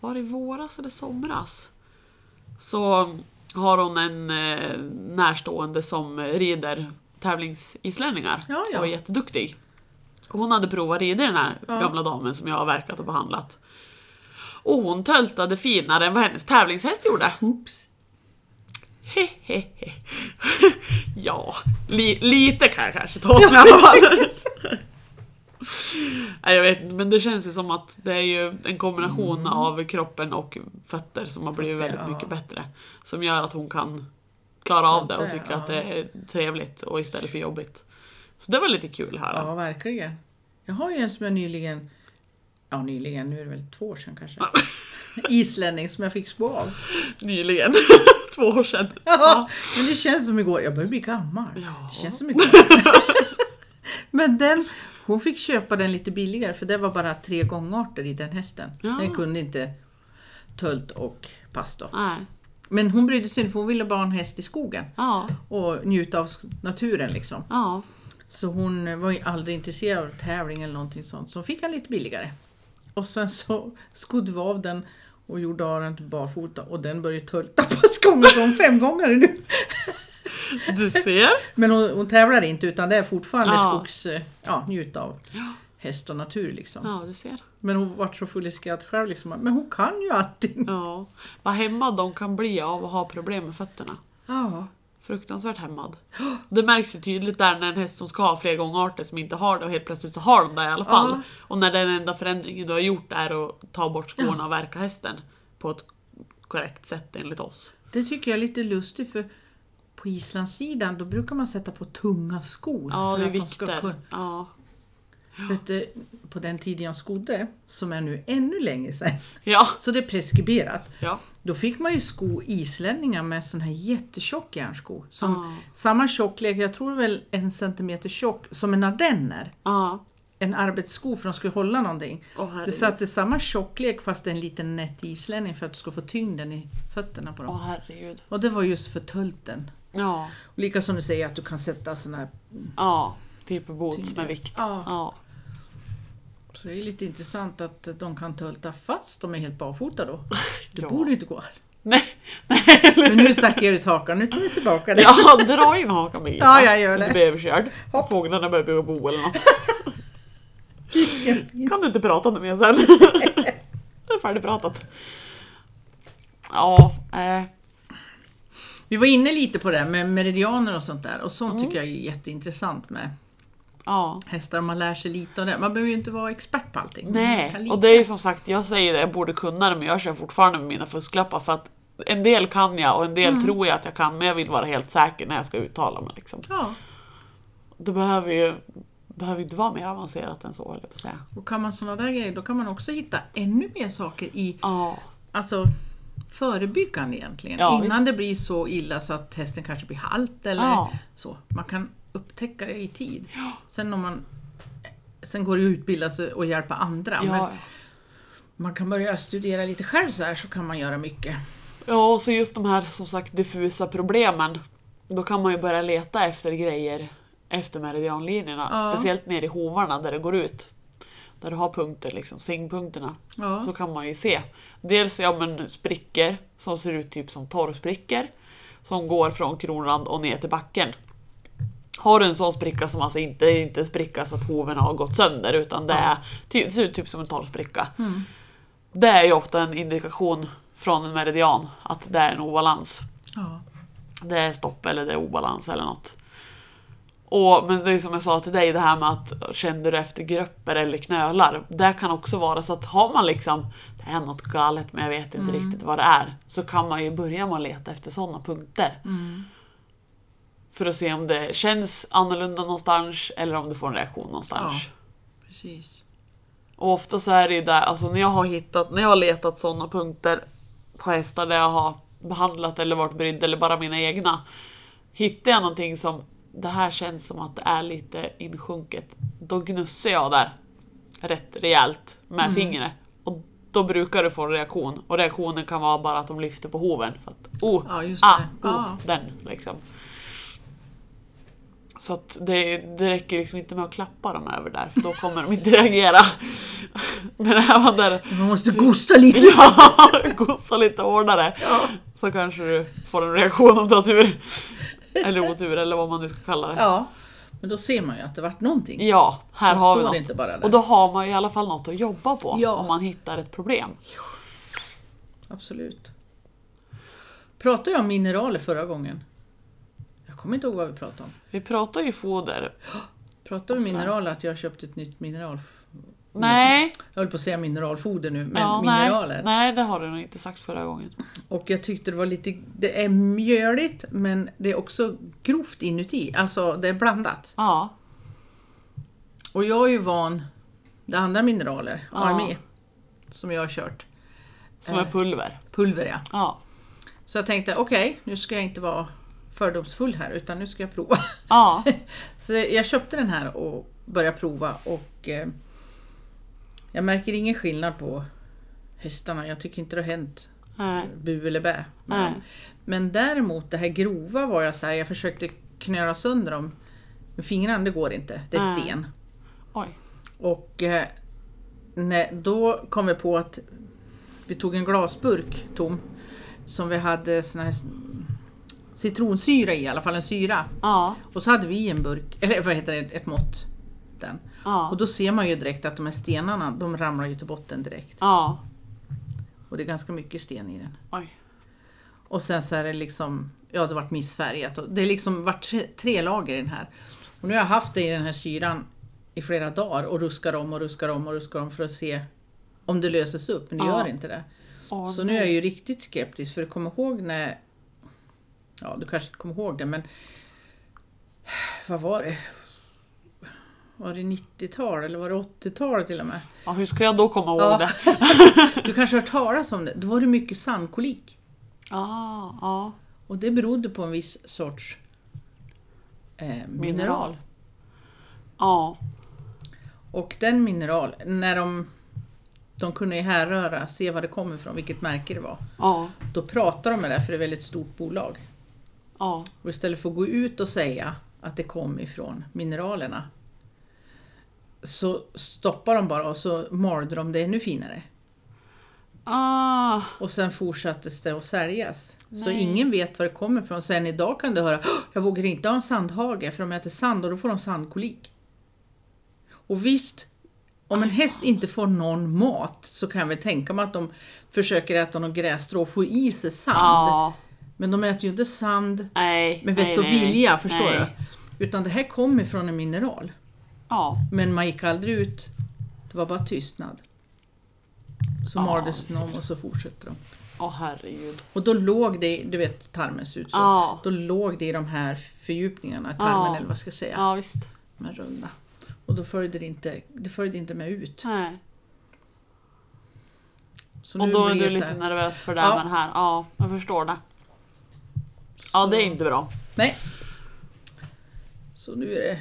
var det i våras eller somras? Så har hon en eh, närstående som rider tävlingsislänningar Ja, ja. och är jätteduktig. Hon hade provat rida den här Ja. gamla damen som jag har verkat och behandlat. Och hon töltade finare än vad hennes tävlingshäst gjorde. Oops. Hehehe. ja, li, lite kan jag kanske ta åt mig i alla fall. Nej, jag vet men det känns ju som att det är ju en kombination av kroppen och fötter som har blivit väldigt mycket bättre. Som gör att hon kan klara av det och tycka att ja. det är trevligt och istället för jobbigt. Så det var lite kul här. Ja, verkligen. Jag har ju en som jag nyligen, ja nyligen, nu är det väl två år sedan kanske. Islänning som jag fick spå av. Nyligen. Två år sedan. Ja, men det känns som igår. Jag börjar bli gammal. Ja. Det känns som igår. men den, hon fick köpa den lite billigare för det var bara tre gångarter i den hästen. Ja. Den kunde inte tölt och pass då. Nej. Men hon brydde sig inte för hon ville bara ha en häst i skogen Ja. och njuta av naturen liksom. Ja. Så hon var ju aldrig intresserad av tävling eller någonting sånt. Så hon fick han lite billigare. Och sen så skodde vi av den och gjorde av den till barfota och den började tulta på gånger som fem gånger nu. Du ser. Men hon, hon tävlar inte utan det är fortfarande Ja. skogs... eh, Ja, njut av häst och natur liksom. Ja, du ser. Men hon vart så full i skratt själv liksom. Men hon kan ju allting. Ja. Vad hämmad de kan bli av att ha problem med fötterna. Ja. Fruktansvärt hämmad. Det märks ju tydligt där när en häst som ska ha fler gångarter som inte har det och helt plötsligt så har de det i alla fall. Ja. Och när den enda förändringen du har gjort är att ta bort skorna och verka hästen på ett korrekt sätt enligt oss. Det tycker jag är lite lustigt för på Islandssidan då brukar man sätta på tunga skor. Ja, för att de ska kunna- Ja. Du, på den tiden jag skodde, som är nu ännu längre sedan, Ja. så det är preskriberat. ja. Då fick man ju sko islänningar med sån här jättetjock järnsko. Som Ja. Samma tjocklek, jag tror väl en centimeter tjock, som en ardenner. Ja. En arbetssko för att de skulle hålla någonting. Åh, det satte samma tjocklek fast en liten nätt islänning för att du skulle få tyngden i fötterna på dem. Åh herregud. Och det var just för tölten. Ja. Och lika som du säger att du kan sätta såna här... Ja. Typ boots Tyngre. med vikt. Ja. Så det är lite intressant att de kan tölta fast de är helt barfota då. Det Ja. borde inte gå. Nej. Nej. Men nu stack jag ut hakan, nu tar vi tillbaka det. Ja, dra in hakan Birgitta. Ja, jag gör Så det. Du blir överkörd. Fåglarna börjar bo eller något. Kan du inte prata med mig sen? Det är färdigpratat. Ja, eh, Vi var inne lite på det med meridianer och sånt där och sånt Mm. tycker jag är jätteintressant med ja. hästar. Man lär sig lite av det. Man behöver ju inte vara expert på allting. Nej, och det är som sagt, jag säger det, jag borde kunna det men jag kör fortfarande med mina fusklappar för att en del kan jag och en del Mm. tror jag att jag kan men jag vill vara helt säker när jag ska uttala mig. Liksom. Ja, Det behöver ju behöver inte vara mer avancerat än så höll jag på att säga. och kan man sådana där grejer då kan man också hitta ännu mer saker i Ja, alltså, förebyggande egentligen. Ja, Innan visst. det blir så illa så att hästen kanske blir halt eller Ja. så. Man kan upptäcka det i tid. Sen om man Sen går det att utbilda sig och hjälpa andra. Men ja. man kan börja studera lite själv så här så kan man göra mycket. ja, och så just de här som sagt diffusa problemen. Då kan man ju börja leta efter grejer efter meridianlinjerna. Ja. Speciellt nere i hovarna där det går ut. Där du har punkter, liksom, sängpunkterna. Ja. Så kan man ju se. Dels ja, men sprickor som ser ut typ som torrsprickor. Som går från kronrand och ner till backen. Har du en sån spricka som alltså inte är inte en spricka så att hoven har gått sönder utan det, är, det ser ut typ som en torrspricka. Det är ju ofta en indikation från en meridian att det är en obalans. Ja. Det är stopp eller det är obalans eller något. Och, men det är som jag sa till dig, det här med att känner du efter grupper eller knölar. Det kan också vara så att har man liksom, det är något galet men jag vet inte riktigt vad det är. Så kan man ju börja med att leta efter sådana punkter. För att se om det känns annorlunda någonstans eller om du får en reaktion någonstans. Ja. Precis. Och ofta så är det ju där, alltså när jag har hittat, när jag har letat sådana punkter på hästar där jag har behandlat eller varit brydd eller bara mina egna. Hittar jag någonting som det här känns som att det är lite insjunket, då gnussar jag där rätt rejält med fingret. Och då brukar du få en reaktion. Och reaktionen kan vara bara att de lyfter på hoven. För att, oh, Ja, ah, oh, Ja. den liksom. Så att det, det räcker liksom inte med att klappa dem över där, för då kommer de inte reagera. Men även där Man måste gosta lite. ja, gossa lite hårdare så kanske du får en reaktion om du har tur. Eller otur eller vad man nu ska kalla det. Ja. Men då ser man ju att det vart någonting. Ja, här har vi något. inte bara där. Och då har man i alla fall något att jobba på Ja. om man hittar ett problem. Absolut. Pratade jag om mineraler förra gången? Kommer inte ihåg vad vi pratade om. Vi pratar ju foder. Pratade vi mineraler att jag har köpt ett nytt mineral... Nej, Jag höll på att säga mineralfoder nu, men ja, mineraler. nej, nej, det har du nog inte sagt förra gången. Och jag tyckte det var lite... Det är mjöligt men det är också grovt inuti. Alltså det är blandat. Ja, Och jag är ju van det andra mineraler, Ja. armé, som jag har kört. som är Eh. pulver. Pulver ja. Ja, Så jag tänkte okej, nu ska jag inte vara fördomsfull här utan nu ska jag prova. ja, Så jag köpte den här och började prova och eh, jag märker ingen skillnad på hästarna. Jag tycker inte det har hänt nej, bu eller bä. Nej. dem. Men däremot det här grova var jag så här, jag försökte knöla sönder dem med fingrarna, det går inte. Det är Nej. sten. oj. Och eh, när, då kom vi på att vi tog en glasburk tom som vi hade sån här citronsyra i, i alla fall en syra. Ja, Och så hade vi en burk, eller vad heter det, ett mått. Den. Och ja, då ser man ju direkt att de här stenarna, de ramlar ju till botten direkt. ja, Och det är ganska mycket sten i den. oj. Och sen så är det liksom, ja det vart missfärgat. Och det är liksom vart tre, tre lager i den här. Och nu har jag haft det i den här syran i flera dagar och ruskar om och ruskar om och ruskar om för att se om det löses upp, men det Ja. gör inte det. Åh, Så nu är jag ju riktigt skeptisk för kom ihåg när, ja du kanske inte kommer ihåg det men vad var det? Var det 90-tal eller var det 80-tal till och med? Ja, hur ska jag då komma ihåg Ja. det? Du kanske har hört talas om det? Då var det mycket sandkolik. Ja, ja. Och det berodde på en viss sorts eh, mineral. Mineral. Ja, Och den mineral, när de, de kunde härröra, se vad det kom ifrån, vilket märke det var. ja, Då pratar de med det, för det är ett väldigt stort bolag. Ja. Och istället för att gå ut och säga att det kom ifrån mineralerna så stoppar de bara och så malde de det ännu finare. Ah, Och sen fortsattes det att säljas. Så Nej. ingen vet var det kommer ifrån. Sen idag kan du höra "Åh, jag vågar inte ha en sandhage för de äter sand och då får de sandkolik. Och visst, om en häst inte får någon mat så kan jag väl tänka mig att de försöker äta någon grässtrå och få i sig sand. ja. Men de äter ju inte sand Nej. med nej, vett och nej, vilja, förstår nej. du? Utan det här kommer från en mineral. Ja, Men man gick aldrig ut, det var bara tystnad. Så Ja, maldes de och så fortsätter de. åh herregud. Och då låg det, du vet tarmen ser ut så. Ja. Då låg det i de här fördjupningarna tarmen Ja. eller vad ska jag säga. Ja, visst. De här runda. Och då följde det inte, det följde inte med ut. Nej. Så Och då är du lite nervös för det Ja. det här. Ja, jag förstår det. Ja, det är inte bra. Nej. Så nu är det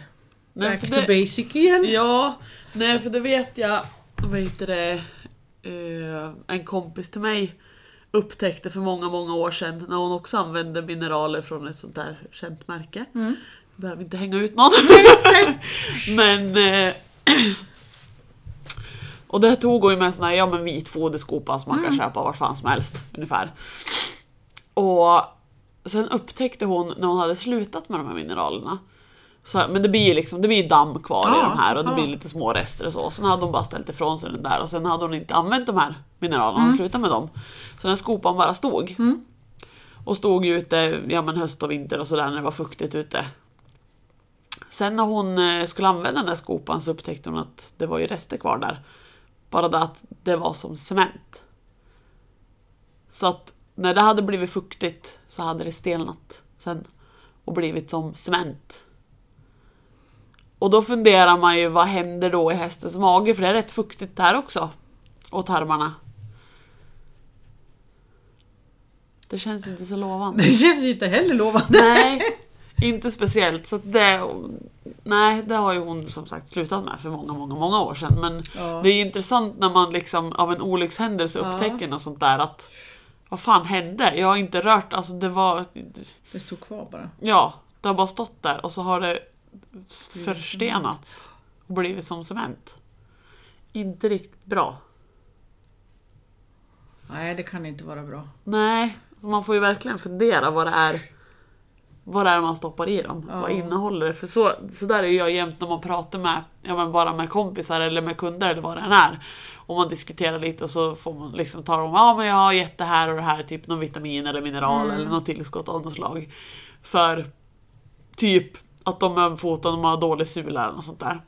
Nej, back to det, basic igen. ja, nej för det vet jag, vad heter det, eh, en kompis till mig upptäckte för många, många år sedan när hon också använde mineraler från ett sånt där känt märke. Mm. Jag behöver inte hänga ut någon. men... Eh, och det tog hon ju med en sån här ja, men vit foderskopa som man kan köpa vart fan som helst ungefär. Och sen upptäckte hon när hon hade slutat med de här mineralerna Så, men det blir ju liksom, det blir damm kvar i Ja, de här och det ja. blir lite små rester och så. Sen hade hon bara ställt ifrån sig den där och sen hade hon inte använt de här mineralerna, Mm. hon slutade med dem. Så den skopan bara stod. Och stod ju ute ja, men höst och vinter och sådär när det var fuktigt ute. Sen när hon eh, skulle använda den där skopan så upptäckte hon att det var ju rester kvar där. Bara det att det var som cement. Så att när det hade blivit fuktigt så hade det stelnat sen och blivit som cement. Och då funderar man ju vad händer då i hästens mage för det är rätt fuktigt där också. Och tarmarna. Det känns inte så lovande. Det känns inte heller lovande. Nej, inte speciellt. Så det, nej, det har ju hon som sagt slutat med för många, många, många år sedan. Men Ja. det är ju intressant när man liksom av en olyckshändelse Ja. upptäcker något sånt där att vad fan hände? Jag har inte rört, alltså det var, Det stod kvar bara. ja, det har bara stått där och så har det förstenats och blivit som cement. Inte riktigt bra. Nej, det kan inte vara bra. Nej, så man får ju verkligen fundera vad det är vad det är man stoppar i dem. Ja. Vad innehåller det? För så, så där är jag jämt när man pratar med, ja men bara med kompisar eller med kunder eller vad det än är. Och man diskuterar lite och så får man liksom ta om, ja men jag har gett det här och det här, typ någon vitamin eller mineral Mm. eller något tillskott av något slag. För typ att de är och de har dålig sula eller något sånt där.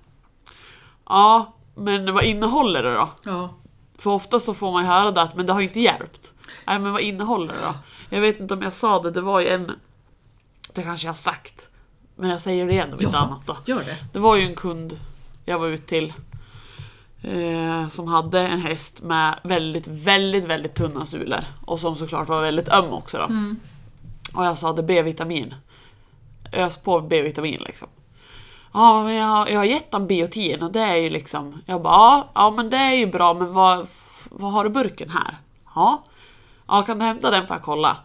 Ja, men vad innehåller det då? Ja. För ofta så får man höra det att men det har inte hjälpt. Nej men vad innehåller det då? Jag vet inte om jag sa det, det var ju en... Det kanske jag har sagt. Men jag säger det igen om inte Ja. annat då. Gör det. Det var ju en kund jag var ut till. Eh, som hade en häst med väldigt, väldigt, väldigt tunna sulor. Och som såklart var väldigt öm också då. Och jag sa det B-vitamin. Ös på B-vitamin liksom. Ja, men jag, har- jag har gett dem biotin och det är ju liksom... Jag bara, ja, ja men det är ju bra men vad, vad har du burken här? Ja. Ja, kan du hämta den för att kolla?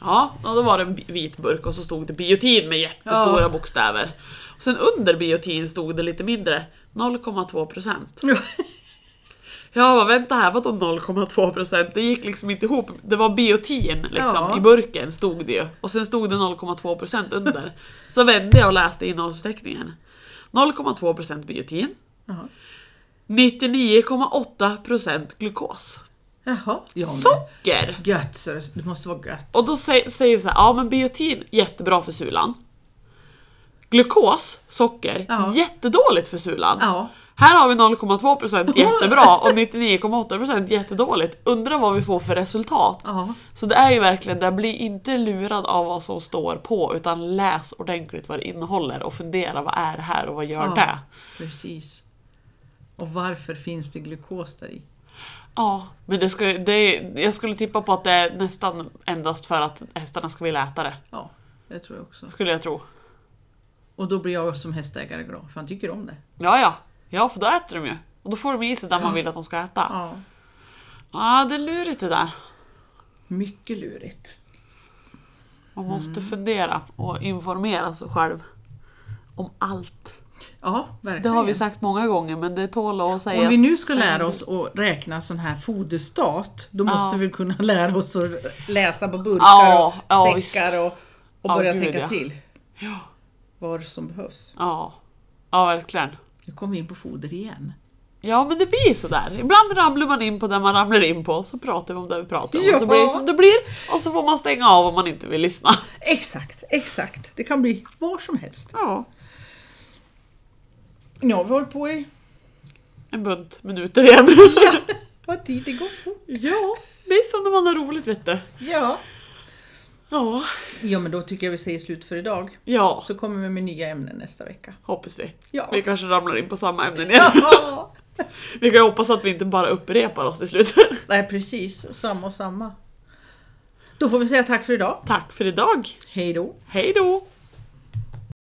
Ja, och då var det en vit burk och så stod det biotin med jättestora Ja. bokstäver. Och sen under biotin stod det lite mindre, 0,2 procent. Jag bara vänta här, vadå 0,2 procent? Det gick liksom inte ihop. Det var biotin liksom, Ja. i burken stod det ju. Och sen stod det 0,2 procent under. Så vände jag och läste innehållsförteckningen. 0,2 procent biotin. Jaha. 99,8 procent glukos. Jaha. Ja, Socker! Gött, så det måste vara gött. Och då sä- säger vi så här, ja men biotin, jättebra för sulan. Glukos, socker, Ja. jättedåligt för sulan. Ja. Här har vi 0,2% jättebra och 99,8% jättedåligt. Undrar vad vi får för resultat. Ja. Så det är ju verkligen det, bli inte lurad av vad som står på utan läs ordentligt vad det innehåller och fundera vad är det här och vad gör det? Precis. Och varför finns det glukos där i? Ja, men det ska, det jag skulle tippa på att det är nästan endast för att hästarna ska vilja äta det. Ja, det tror jag också. Skulle jag tro. Och då blir jag som hästägare glad, för han tycker om det. Ja, ja. Ja, för då äter de ju. Och då får de i sig där man vill att de ska äta. Ja. Ja, det är lurigt det där. Mycket lurigt. Man måste Mm. fundera och informera sig själv om allt. Ja, verkligen. Det har vi sagt många gånger men det tål att sägas. Om vi nu ska lära oss att räkna sån här foderstat, då måste Ja. vi kunna lära oss att läsa på burkar Ja, och ja, säckar och, och Ja, börja gud, tänka ja. till Ja, vad som behövs. ja. ja, verkligen. Nu kommer vi in på foder igen. Ja men det blir sådär. Ibland ramlar man in på det man ramlar in på så pratar vi om det vi pratar om. Och så Ja. blir det som det blir och så får man stänga av om man inte vill lyssna. Exakt, exakt. Det kan bli var som helst. Ja, Nu har vi hållit på i... en bunt minuter igen. Vad tiden går fort. ja, det är som när man har roligt vet du. Ja. Ja, Ja, men då tycker jag vi säger slut för idag. ja Så kommer vi med nya ämnen nästa vecka. hoppas vi. Ja. Vi kanske ramlar in på samma ämnen igen. Ja. Vi kan ju hoppas att vi inte bara upprepar oss till slut. Nej, precis. Samma och samma. Då får vi säga tack för idag. Tack för idag. Hej då. Hej då!